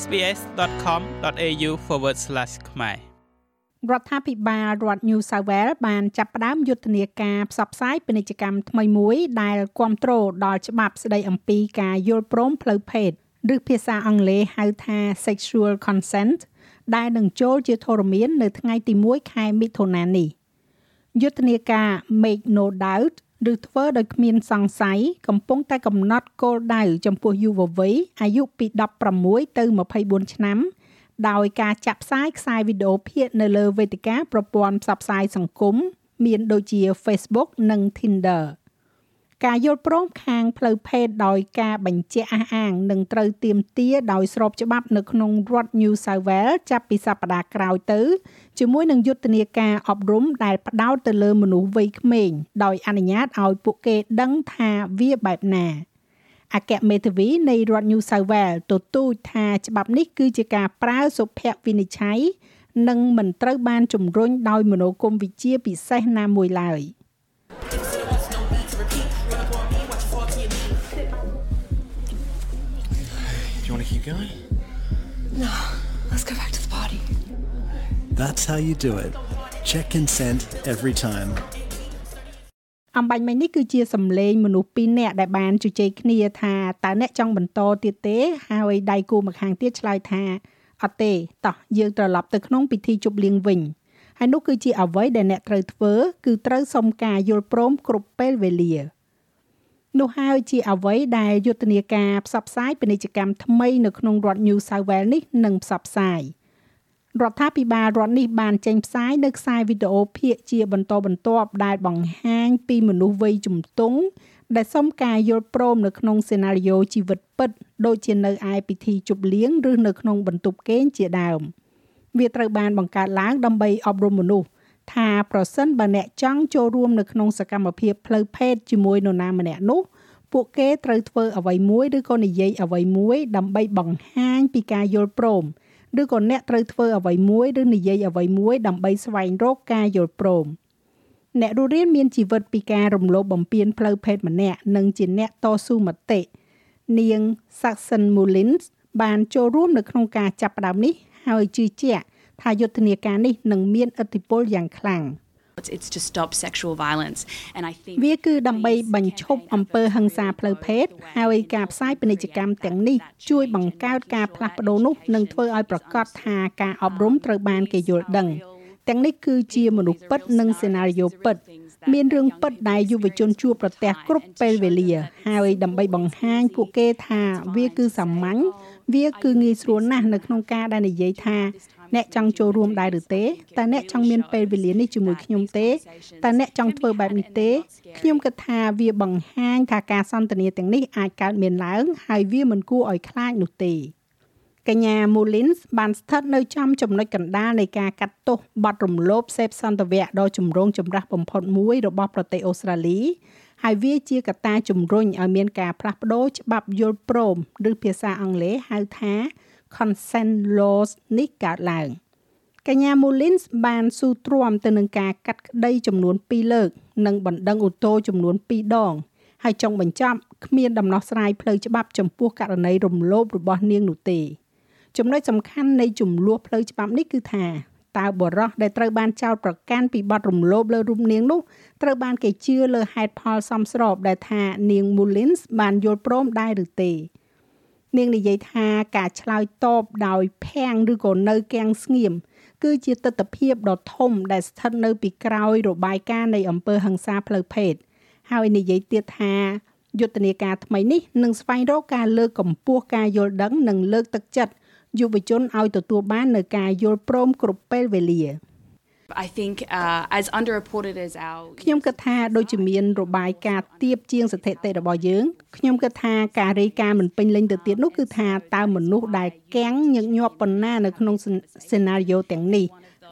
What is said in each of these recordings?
sbs.com.au/ ខ្មែររដ្ឋាភិបាលរដ្ឋ New South Wales បានចាប់ផ្ដើមយុទ្ធនាការផ្សព្វផ្សាយពាណិជ្ជកម្មថ្មីមួយដែលគ្រប់គ្រងដល់ច្បាប់ស្ដីអំពីការយល់ព្រមផ្លូវភេទឬភាសាអង់គ្លេសហៅថា sexual consent ដែលនឹងចូលជាធរមាននៅថ្ងៃទី1ខែមិថុនានេះយុទ្ធនាការ Make No Doubt ឬធ្វើដោយគ្មានសង្ស័យកំពុងតែកំណត់គោលដៅចំពោះយុវវ័យអាយុពី16ទៅ24ឆ្នាំ ដោយការចាក់ផ្សាយខ្សែវីដេអូភាគនៅលើវេទិកាប្រព័ន្ធផ្សព្វផ្សាយសង្គមមានដូចជា Facebook និង Tinder ការយល់ព្រមខាងផ្លូវភេទដោយការបញ្ជាក់អះអាងនឹងត្រូវទៀមទាដោយស្របច្បាប់នៅក្នុងរដ្ឋ New South Wales ចាប់ពីសប្តាហ៍ក្រោយទៅជាមួយនឹងយុទ្ធនាការអប់រំដែលផ្ដោតទៅលើមនុស្សវ័យក្មេងដោយអនុញ្ញាតឲ្យពួកគេដឹងថាវាបែបណាអគ្គមេធាវីនៃរដ្ឋ New South Wales ទទូចថាច្បាប់នេះគឺជាការប្រើសុភវិនិច្ឆ័យនិងមិនត្រូវបានជំរុញដោយមនោគមវិជ្ជាពិសេសណាមួយឡើយ។ going? No, let's go back to the party. That's how you do it. Check consent every time. អំបញ្ញមិញនេះគឺជាសម្លេងមនុស្សពីរនាក់ដែលបានជជែកគ្នាថាតើអ្នកចង់បន្តទៀតទេ ហើយដៃគូម្ខាងទៀតឆ្លើយថាអត់ទេតោះយើងត្រឡប់ទៅក្នុងពិធីជប់លៀងវិញហើយនោះគឺជាអ្វីដែលអ្នកត្រូវធ្វើ គឺត្រូវសុំការយល់ព្រមគ្រប់ពេលវេលា នោះហើយជាអ្វីដែលយុទ្ធនាការផ្សព្វផ្សាយពាណិជ្ជកម្មថ្មីនៅក្នុងរដ្ឋ New South Wales នេះនឹងផ្សព្វផ្សាយរដ្ឋាភិបាលរដ្ឋនេះបានចេញផ្សាយនៅខ្សែវីដេអូភាគជាបន្តបន្ទាប់ដែលបង្ហាញពីមនុស្សវ័យជំទង់ដែលសុំការយល់ព្រមនៅក្នុងសេណារីយ៉ូជីវិតពិតដូចជានៅឯពិធីជប់លៀងឬនៅក្នុងបន្ទប់គេងជាដើមវាត្រូវបានបង្កើតឡើងដើម្បីអប់រំមនុស្ស ថាប្រសិនបើអ្នកចង់ចូលរួមនៅក្នុងសកម្មភាពផ្លូវភេទជាមួយនរណាម្នាក់នោះពួកគេត្រូវធ្វើអ្វីមួយឬក៏និយាយអ្វីមួយដើម្បីបង្ហាញពីការយល់ព្រមឬក៏អ្នកត្រូវធ្វើអ្វីមួយឬនិយាយអ្វីមួយដើម្បីស្វែងរកការយល់ព្រមអ្នករស់រានមានជីវិតពីការរំលោភបំពានផ្លូវភេទម្នាក់និងជាអ្នកតស៊ូមតិនាង Saxon Mullins បានចូលរួមនៅក្នុងការចាប់ផ្ដើមនេះហើយជឿជាក់ ថាយុទ្ធនាការនេះនឹងមានឥទ្ធិពលយ៉ាងខ្លាំង it's to stop sexual violence and I think វាគឺដើម្បីបញ្ឈប់អំពើហិង្សាផ្លូវភេទហើយការផ្សាយពាណិជ្ជកម្មទាំងនេះជួយបង្កើតការផ្លាស់ប្ដូរនោះនិងធ្វើឲ្យប្រកាសថាការអប់រំត្រូវបានគេយល់ដឹងទាំងនេះគឺជាមនុស្សពិតនិងសេណារីយ៉ូពិត មានរឿងពិតដែលយុវជនជួបប្រទះគ្រប់ពេលវេលា ហើយដើម្បីបង្ហាញពួកគេថាវាគឺសាមញ្ញវាគឺងាយស្រួលណាស់នៅក្នុងការដែលនិយាយថា អ្នកចង់ចូលរួមដែរឬទេតើអ្នកចង់មានពេលវេលានេះជាមួយខ្ញុំទេតើអ្នកចង់ធ្វើបែបនេះទេខ្ញុំគិតថាវាបង្ហាញថាការសន្ទនាទាំងនេះអាចកើតមានឡើង ហើយវាមិនគួរឲ្យខ្លាចនោះទេកញ្ញា Mullins បានស្ថិតនៅចំចំណុចកណ្ដាលនៃការកាត់ទោសបទរំលោភសេពសន្តិវៈដ៏ចម្រូងចម្រាសបំផុតមួយរបស់ប្រទេសអូស្ត្រាលីហើយវាជាកត្តាជំរុញឲ្យមានការផ្លាស់ប្ដូរច្បាប់យល់ព្រម ឬភាសាអង់គ្លេសហៅថា consent laws នេះកើតឡើងកញ្ញា Mullins បានស៊ូទ្រាំទៅនឹងការកាត់ក្តីចំនួន2លើក និងបណ្ដឹងអូតូចំនួន2ដងហើយចុងបញ្ចប់គ្មានដំណោះស្រាយផ្លូវច្បាប់ចំពោះករណីរំលោភរបស់នាងនោះទេចំណុចសំខាន់នៃចំនួនផ្លូវច្បាប់នេះគឺថាតើបរិះដែលត្រូវបានចោទប្រកាន់ពីបទរំលោភលើរូបនាងនោះត្រូវបានគេជឿលើហេតុផលសមស្របដែលថានាង Mullins បានយល់ព្រមដែរឬទេ នាងនិយាយថាការឆ្លើយតបដោយភាំងឬក៏នៅគាំងស្ងៀមគឺជាទស្សនវិជ្ជាដ៏ធំដែលស្ថិតនៅពីក្រោយរបាយការណ៍នៃអំពើហិង្សាផ្លូវភេទហើយនិយាយទៀតថាយុទ្ធនាការថ្មីនេះនឹងស្វែងរកការលើកកម្ពស់ការយល់ដឹងនិងលើកទឹកចិត្តយុវជនឲ្យទទួលបាននូវការយល់ព្រមគ្រប់ពេលវេលា។ I think uh, as underreported as our ខ្ញុំគិតថាដូចជាមានរបាយការណ៍ទៀបជាងស្ថិតិរបស់យើងខ្ញុំគិតថាការរាយការណ៍មិនពេញលេញទៅទៀតនោះគឺថាតើមនុស្សដែលកាំងញឹកញាប់ប៉ុណ្ណានៅក្នុងសេណារីយ៉ូទាំងនេះ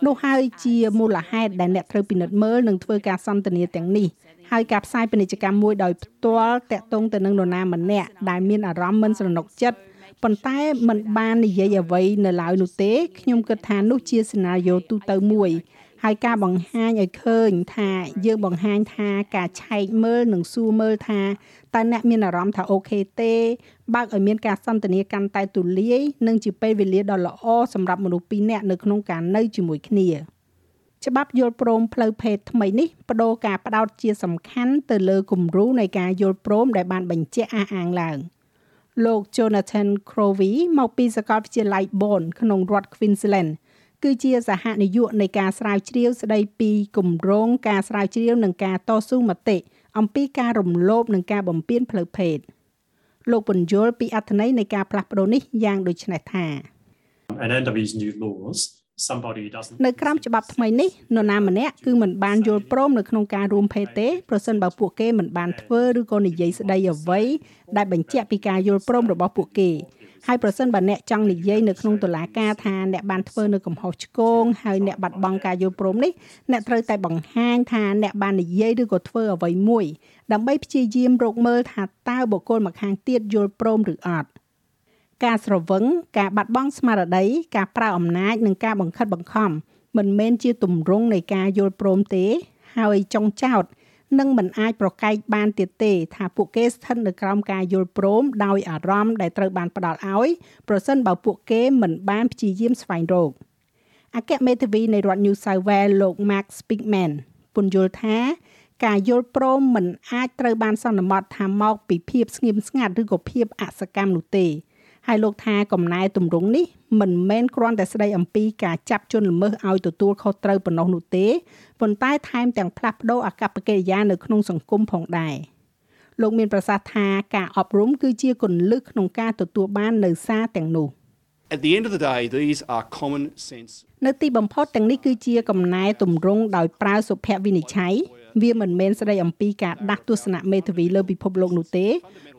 នោះហើយជាមូលហេតុដែលអ្នកត្រូវពិនិត្យមើលនិងធ្វើការសន្ទនាទាំងនេះហើយការផ្សាយពាណិជ្ជកម្មមួយដោយផ្ទាល់តាក់ទងទៅនឹងនរណាម្នាក់ដែលមានអារម្មណ៍មិនស្រណុកចិត្តប៉ុន្តែមិនបាននិយាយអ្វីនៅឡើយនោះទេខ្ញុំគិតថានោះជាសេណារីយ៉ូទូទៅមួយ ហើយការបង្ហាញឲ្យឃើញថាយើងបង្ហាញថាការឆែកមើលនិងសួរមើលថាតើអ្នកមានអារម្មណ៍ថាអូខេទេបើកឲ្យមានការសន្ទនាកាន់តែទូលាយនិងជាពេលវេលាដ៏ល្អសម្រាប់មនុស្សពីរនាក់នៅក្នុងការនៅជាមួយគ្នាច្បាប់យល់ព្រមផ្លូវភេទថ្មីនេះបដូរការផ្ដោតជាសំខាន់ទៅលើគំរូនៃការយល់ព្រមដែលបានបញ្ជាក់អះអាងឡើងលោក Jonathan Crowley មកពីសាកលវិទ្យាល័យ Bonn ក្នុងរដ្ឋ Queensland គឺជាសហនាយកនៃការស្រាវជ្រាវស្ដីពីគម្រោងការស្រាវជ្រាវនិងការតស៊ូមតិអំពីការរំលោភនិងការបំពានផ្លូវភេទលោកពន្យល់ពីអត្ថន័យនៃការផ្លាស់ប្ដូរនេះយ៉ាងដូចនេះថា And under these new laws somebody doesn't នៅក្រោមច្បាប់ថ្មីនេះនរណាម្នាក់គឺមិនបានយល់ព្រមនៅក្នុងការរួមភេទទេប្រសិនបើពួកគេមិនបានធ្វើឬក៏និយាយស្ដីអ្វីដែលបញ្ជាក់ពីការយល់ព្រមរបស់ពួកគេ ហើយប្រសិនបើអ្នកចង់និយាយនៅក្នុងតុលាការថាអ្នកបានធ្វើនៅកំហុសឆ្គងហើយអ្នកបាត់បង់ការយល់ព្រមនេះអ្នកត្រូវតែបង្ហាញថាអ្នកបាននិយាយឬក៏ធ្វើអ្វីមួយដើម្បីព្យាយាមរកមើលថាតើបុគ្គលម្ខាងទៀតយល់ព្រមឬអត់ការស្រវឹងការបាត់បង់ស្មារតីការប្រើអំណាចនិងការបង្ខិតបង្ខំមិនមែនជាទម្រង់នៃការយល់ព្រមទេ ហើយចុងចោត នឹងមិនអាចប្រកែកបានទៀតទេ ថាពួកគេស្ថិតនៅក្រោមការយល់ព្រមដោយអារម្មណ៍ដែលត្រូវបានផ្ដល់ឲ្យប្រសិនបើពួកគេមិនបានព្យាយាមស្វែងរកអគ្គមេធាវីនៃរដ្ឋ New South Wales លោក Mark Speakman ពន្យល់ថាការយល់ព្រមមិនអាចត្រូវបានសន្មត់ថាមកពីភាពស្ងៀមស្ងាត់ឬក៏ភាពអសកម្មនោះទេ ហើយលោកថាកំណែទម្រង់នេះមិនមែនគ្រាន់តែស្ដីអំពីការចាប់ជនល្មើសឲ្យទទួលខុសត្រូវប៉ុណ្ណោះនោះទេប៉ុន្តែថែមទាំងផ្លាស់ប្ដូរអាកប្បកិរិយានៅក្នុងសង្គមផងដែរលោកមានប្រសាសន៍ថាការអប់រំគឺជាគន្លឹះក្នុងការទទួលបាននៅសារទាំងនោះ At the end of the day these are common sense នៅទីបំផុតទាំងនេះគឺជាកំណែទម្រង់ដោយប្រើសុភវិនិច្ឆ័យ វាមិនមែនស្ដីអំពីការដាស់ទស្សនៈមេធាវីលើពិភពលោកនោះទេ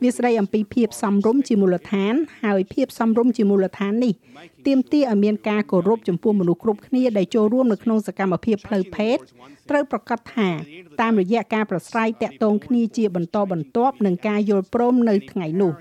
វាស្ដីអំពីភាពសមរម្យជាមូលដ្ឋាន ហើយភាពសមរម្យជាមូលដ្ឋាននេះទាមទារឲ្យមានការគោរពចំពោះមនុស្សគ្រប់គ្នាដែលចូលរួមនៅក្នុងសកម្មភាពផ្លូវភេទត្រូវប្រកាសថាតាមរយៈការប្រស្រ័យតាក់ទងគ្នាជាបន្តបន្ទាប់នឹងការយល់ព្រមនៅថ្ងៃនោះ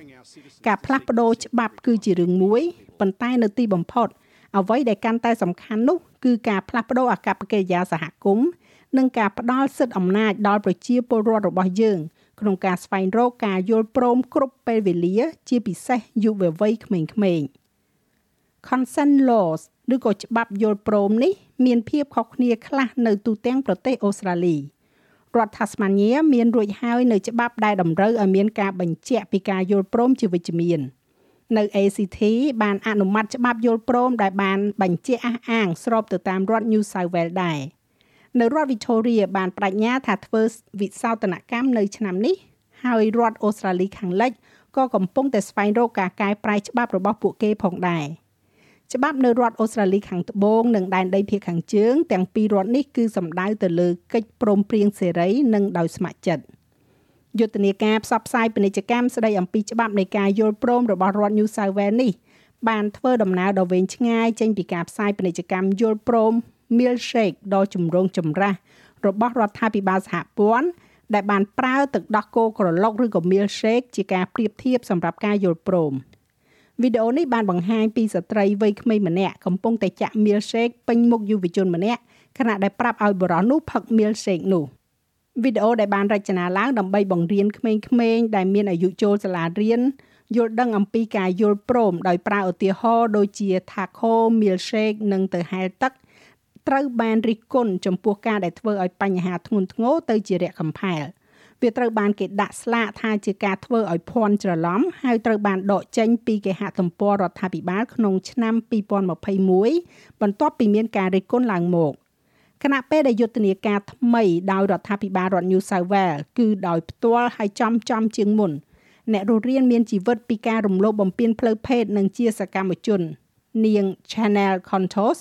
ការផ្លាស់ប្ដូរច្បាប់គឺជារឿងមួយប៉ុន្តែនៅទីបំផុតអ្វីដែលកាន់តែសំខាន់នោះគឺការផ្លាស់ប្ដូរអាកប្បកិរិយាសហគមន៍ និងការផ្ដល់សិទ្ធិអំណាចដល់ប្រជាពលរដ្ឋរបស់យើង ក្នុងការស្វែងរកការយល់ព្រមគ្រប់ពេលវេលា ជាពិសេសយុវវ័យក្មេងៗ Consent laws ឬក៏ច្បាប់យល់ព្រមនេះ មានភាពខុសគ្នាខ្លះនៅទូទាំងប្រទេសអូស្ត្រាលីរដ្ឋ Tasmania មានរួចហើយនៅច្បាប់ដែលតម្រូវឲ្យមានការបញ្ជាក់ពីការយល់ព្រមជាវិជ្ជមាននៅ ACT បានអនុម័តច្បាប់យល់ព្រមដែលបានបញ្ជាក់អះអាងស្របទៅតាមរដ្ឋ New South Wales ដែរ។ នៅរដ្ឋ Victoria បានបដិញ្ញាថាធ្វើវិសោធនកម្មនៅឆ្នាំនេះហើយរដ្ឋអូស្ត្រាលីខាងលិចក៏កំពុងតែស្វែងរកការកែប្រែច្បាប់របស់ពួកគេផងដែរច្បាប់នៅរដ្ឋអូស្ត្រាលីខាងត្បូងនិងដែនដីភាគខាងជើងទាំងពីររដ្ឋនេះគឺសំដៅទៅលើកិច្ចព្រមព្រៀងសេរីនិងដោយស្ម័គ្រចិត្តយុទ្ធនាការផ្សព្វផ្សាយពាណិជ្ជកម្មស្ដីអំពីច្បាប់នៃការយល់ព្រមរបស់រដ្ឋ New South Wales នេះបានធ្វើដំណើរដ៏វែងឆ្ងាយចេញពីការផ្សាយពាណិជ្ជកម្មយល់ព្រម milkshake ដ៏ចម្រូងចម្រាសរបស់រដ្ឋាភិបាលសហព័ន្ធដែលបានប្រើទឹកដោះគោក្រឡុកឬក៏ milkshake ជាការប្រៀបធៀបសម្រាប់ការយល់ព្រមវីដេអូនេះបានបង្ហាញពីស្ត្រីវ័យក្មេងម្នាក់កំពុងតែចាក់ milkshake ពេញមុខយុវជនម្នាក់ខណៈដែលប្រាប់ឲ្យបុរសនោះផឹក milkshake នោះវីដេអូដែលបានរចនាឡើងដើម្បីបង្រៀនក្មេងៗដែលមានអាយុចូលសាលារៀនយល់ដឹងអំពីការយល់ព្រមដោយប្រើឧទាហរណ៍ដូចជា taco milkshake និងទៅហែលទឹក ត្រូវបានរិះគន់ចំពោះការដែលធ្វើឲ្យបញ្ហាធ្ងន់ធ្ងរទៅជារយៈកំផែលវាត្រូវបានគេដាក់ស្លាកថាជាការធ្វើឲ្យភ័ន្តច្រឡំហើយត្រូវបានដកចេញពីគេហទំព័ររដ្ឋាភិបាលក្នុងឆ្នាំ2021បន្ទាប់ពីមានការរិះគន់ឡើងមកគណៈពេលដែលយុទ្ធនាការថ្មីដោយរដ្ឋាភិបាលរដ្ឋ New South Wales គឺដោយផ្ទាល់ហើយចំចំជាងមុនអ្នករស់រានមានជីវិតពីការរំលោភបំពានផ្លូវភេទនិងជាសកម្មជន នាង Chanel Contos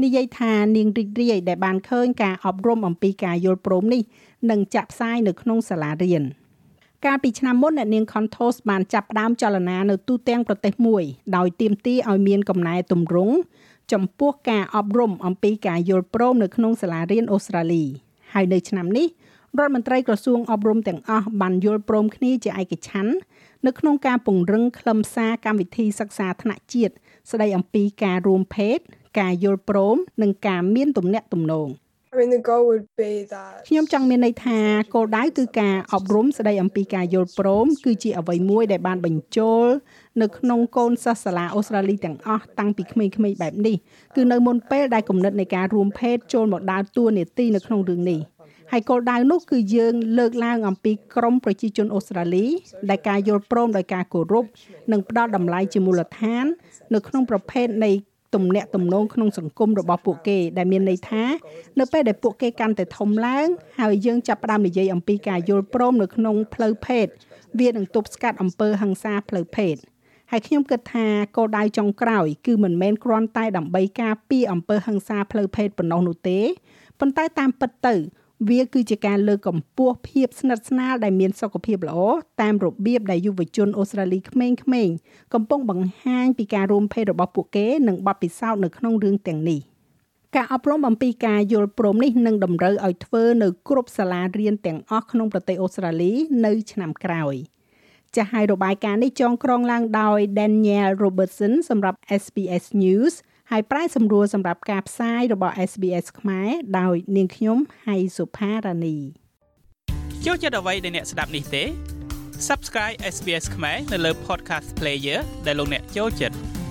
និយាយថានាងរីករាយដែលបានឃើញការអប់រំអំពីការយល់ព្រមនេះនឹងចាក់ផ្សាយនៅក្នុងសាលារៀនកាលពីឆ្នាំមុនអ្នកនាង Contos បានចាប់ផ្ដើមចលនានៅទូទាំងប្រទេសមួយដោយទាមទារឲ្យមានកំណែទម្រង់ចំពោះការអប់រំអំពីការយល់ព្រមនៅក្នុងសាលារៀនអូស្ត្រាលីហើយនៅឆ្នាំនេះរដ្ឋមន្ត្រីក្រសួងអប់រំទាំងអស់បានយល់ព្រមគ្នាជាឯកច្ឆ័ន្ទនៅក្នុងការពង្រឹងខ្លឹមសារកម្មវិធីសិក្សាថ្នាក់ជាតិស្ដីអំពីការរួមភេទ ការយល់ព្រមនិងការមានទំនាក់ទំនង I mean the goal would be that ខ្ញុំចង់មានន័យថាគោលដៅគឺការអប់រំស្ដីអំពីការយល់ព្រម គឺជាអ្វីមួយដែលបានបញ្ចូលនៅក្នុងកូនសិស្សសាលាអូស្ត្រាលីទាំងអស់តាំងពីក្មេងៗបែបនេះគឺនៅមុនពេលដែលគំនិតនៃការរួមភេទចូលមកដើរតួនាទីនៅក្នុងរឿងនេះហើយគោលដៅនោះគឺយើងលើកឡើងអំពីក្រមប្រជាជនអូស្ត្រាលីដែលការយល់ព្រមដោយការគោរពនិងផ្ដល់តម្លៃជាមូលដ្ឋាន នៅក្នុងប្រភេទនៃ ទំនាក់ទំនងក្នុងសង្គមរបស់ពួកគេដែលមានន័យថានៅពេលដែលពួកគេកាន់តែធំឡើងហើយយើងចាប់ផ្ដើមនិយាយអំពីការយល់ព្រមនៅក្នុងផ្លូវភេទវានឹងទប់ស្កាត់អំពើហិង្សាផ្លូវភេទហើយខ្ញុំគិតថាគោលដៅចុងក្រោយគឺមិនមែនគ្រាន់តែដើម្បីការពារអំពើហិង្សាផ្លូវភេទប៉ុណ្ណោះនោះទេប៉ុន្តែតាមពិតទៅ វាគឺជាការលើកកម្ពស់ភាពស្និទ្ធស្នាលដែលមានសុខភាពល្អតាមរបៀបដែលយុវជនអូស្ត្រាលីក្មេងៗកំពុងបង្ហាញពីការរួមភេទរបស់ពួកគេនិងបទពិសោធន៍នៅក្នុងរឿងទាំងនេះការអប់រំអំពីការយល់ព្រមនេះនឹងតម្រូវឲ្យធ្វើនៅគ្រប់សាលារៀនទាំងអស់ក្នុងប្រទេសអូស្ត្រាលីនៅឆ្នាំក្រោយចាស់ហើយរបាយការណ៍នេះចងក្រងឡើងដោយ Daniel Robertson សម្រាប់ SBS News ហើយប្រែសម្រួលសម្រាប់ការផ្សាយរបស់ SBS ខ្មែរដោយនាងខ្ញុំហៃសុផារ៉ានីចូលចិត្តអ្វីដែលអ្នកស្ដាប់នេះទេ Subscribe SBS ខ្មែរនៅលើ Podcast Player ដែលលោកអ្នកចូលចិត្ត